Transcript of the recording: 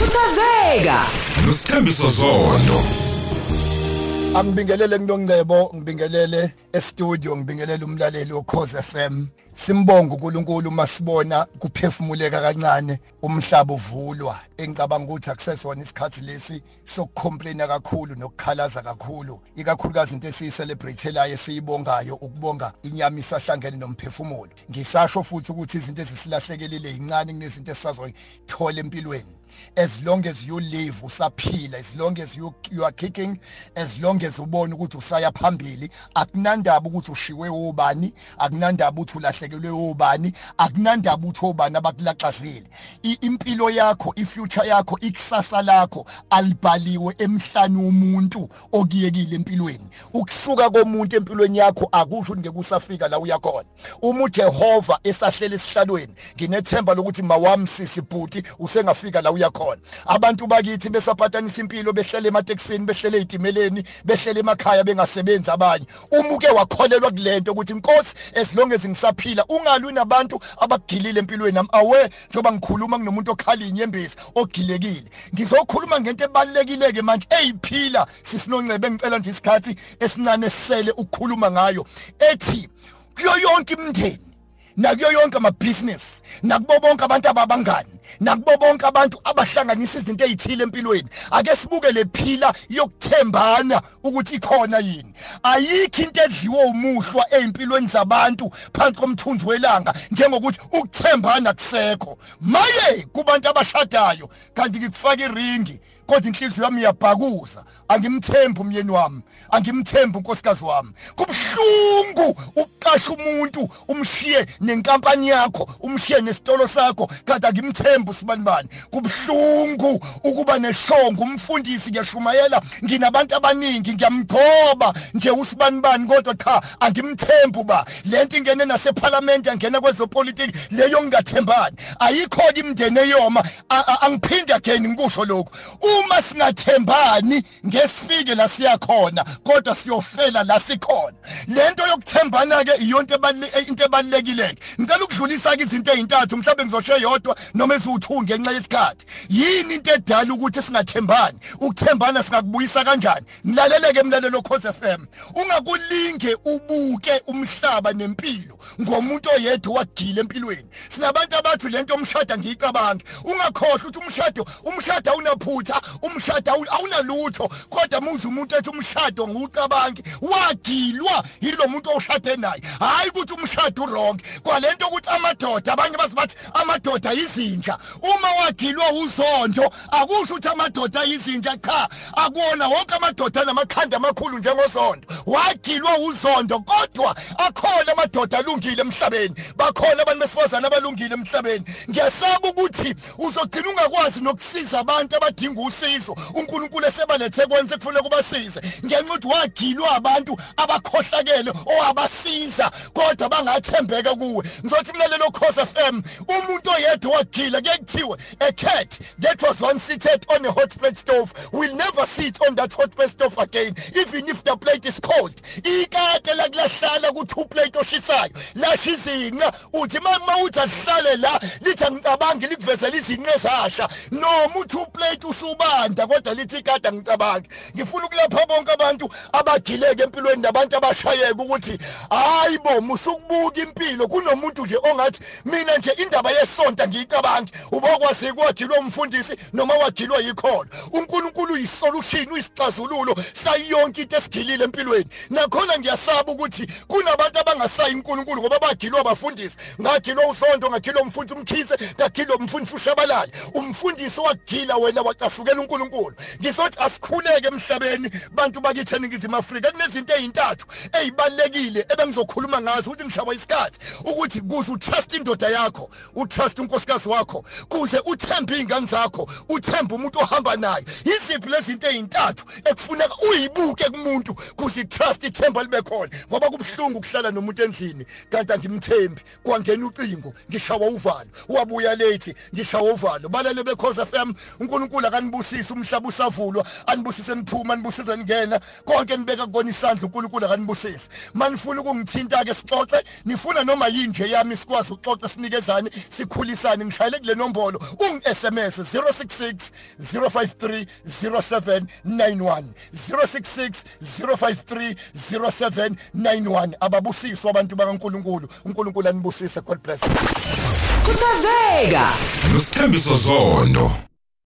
khuthazeka nosithembiso zondo Angibingelele kunongcebo ngibingelele e-studio ngibingelele umlaleli wokhoze FM simbonga uNkulunkulu masibona kuphefumuleka kancane umhlaba uvulwa engicabanga ukuthi akusesona isikhathi lesi sokucomplaina kakhulu nokukhalaza kakhulu. Ikakhulukazi into esiyicelebrate esiyibongayo ukubonga inyama isahlangene nomphefumulo. Ngisasho futhi ukuthi izinto ezisilahlekile incane kunezinto esisazoyithola empilweni. As long as you live usaphila as long as you you are kicking as long as ubona ukuthi usaya phambili akunandaba ukuthi ushiwe ubani akunandaba ukuthi ulahlekelwe ubani akunandaba ukuthi obani abakulaxazile impilo yakho ifuture yakho ikusasa lakho alibhaliwe emhlani womuntu okuyekile empilweni. Ukusuka komuntu empilweni yakho akusho ukuthi ngeke usafika la uyakhona uma uJehova esahlele esihlalweni nginethemba lokuthi mawami sisibhuti usengafika la uyakhona abantu bakithi besaphathanisa impilo behlele ematekisini behlele ezitimeleni behlele emakhaya bengasebenzi abanye. Uma uke wakholelwa kulento ukuthi inkosi as long as ngisaphila ungalwi nabantu abagilile empilweni nami awe njoba ngikhuluma kunomuntu okhala inyembezi ogilekile. Ngizokhuluma ngento ebalekile-ke manje. Eyiphila sisinoncebe engicela nje isikhathi esincane sisele ukukhuluma ngayo. Ethi kuyo yonke imndeni nakuyo yonke amabhizinisi nakubo bonke abantu ababangani nakubo bonke abantu abahlanganisa izinto ezithile empilweni. Ake sibuke lephila yokuthembana ukuthi ikhona yini. Ayikho into edliwe umuhlwa ezimpilweni zabantu phansi komthunzi welanga njengokuthi ukuthembana kusekho maye kubantu abashadayo kanti ngikufaka iringi. Kodwa inhliziyo yami iyabhakuza. Angimthembi umyeni wami angimthembi unkosikazi wami. Kubhlungu uqasha umuntu umshiye nenkampani yakho umshiye nesitolo sakho kanti angimthembi usibanibani. Kubhlungu ukuba neshongo umfundisi ngiyashumayela nginabantu abaningi ngiyamgcoba nje usibanibani. Kodwa cha angimthembi uba lento ingene nasephalamende yangena kwezopolitiki leyo ngingathembani ayikho-ke imndeni eyoma angiphinde again ngikusho lokhu. Uma singathembani ngesifike la siyakhona kodwa siyofela la sikhona. Lento yokuthembana ke iyonto into ebalekileke ngicela ukudlulisa ke izinto ezintathu mhlawumbe ngizosho yodwa noma eziwu2 ngenxa yesikhathi. Yini into edala ukuthi singathembani? Ukuthembana singakubuyisa kanjani? Nilaleleke emlalelo Khosi FM ungakulinge ubuke umhlaba nempilo ngomuntu oyedwa wagila empilweni. Sinabantu abathi lento umshado ngiyicabange ungakhohlwa ukuthi umshado umshado awunaphutha umshado awunalutho kodwa muze umuntu ethi umshado ngiwucabangi wagilwa yilo muntu oshade naye. Hayi ukuthi umshado wrong kwalento ukuthi amadoda abanye basibathi amadoda izinja uma wagilwa uzondo akusho ukuthi amadoda izinja cha. Akuona wonke amadoda namakhanda amakhulu njengozondo. Wagilwa uzondo kodwa akhona amadoda alungile emhlabeni. Bakhona abantu besifazana abalungile emhlabeni. Ngiyasaba ukuthi uzogcina ungakwazi nokusiza abantu abadinga usizo. uNkulunkulu esebalethe kwenze kufanele kubasize. Ngenxa ukuthi wagilwa abantu abakhohlakele owabasiza kodwa bangathembeka kuwe. Ngizothi mlalelo Khosi FM umuntu oyedwa wagila ke kuthiwe a cat that was once seated on a hot plate stove. Will never sit on that hot plate stove again even if the plate is cold. Ikade la kulahlala ku two plate oshisayo lasha izinqa uthi mama uthi asihlale la lithi angicabangi likuvezela izinqa ezasha noma uthi uplate usubanda kodwa lithi ikade angicabangi. Ngifuna ukulapha bonke abantu abagileke empilweni nabantu abashayeka ukuthi hayibo musukubuka impilo. Kunomuntu nje ongathi mina nje indaba yesonto ngiyicabangi ubokwazi kwagilwa umfundisi noma wagilwa yikhona. uNkulunkulu uyisolution uyisixazululo sayonke into esigilile empilweni. Nakhona ngiyasaba ukuthi kunabantu abangasayi uNkulunkulu ngoba bagilwa abafundisi ngagilwa usonto ngagilwa umfundisi umkhise ngagilwa umfundisi ushabalala. Umfundisi wagila wena wacasukela uNkulunkulu. Ngisothi asikhuleke emhlabeni bantu bakithi eningizimu Afrika kunezinto ezintathu ezibalekile ebengizokhuluma ngazo ukuthi ngishaba isikhathi. Ukuthi kuze utrust indoda yakho utrust unkosikazi wakho kuze uthembe izingane zakho uthembe umuntu ohamba naye. Iziphi lezi zinto ezintathu ekufuneka uyibuke kumuntu kuze trust ithemba libe khona? Ngoba kubhlungu ukuhlala nomuntu endlini kanti angimthembi. Kwangena ucingo ngishawa uvalo. Wabuya late ngishawa uvalo. Balele bekhoza FM uNkulunkulu nibusise umhlaba usavulwa anibusise niphuma anibusise ningena. Konke nibeka kukona isandla uNkulunkulu akanibusise. Manifuna ukungithinta ke sixoxe nifuna noma yinje yami sikwazi ukuxoxa sinikezane sikhulisane ngishayele kule nombolo. Ungi SMS 066 053 0791 066 053 0791 ababusiswa abantu bakaNkuluNkulu. uNkulunkulu anibusise God bless kuthazeka nosithembiso zondo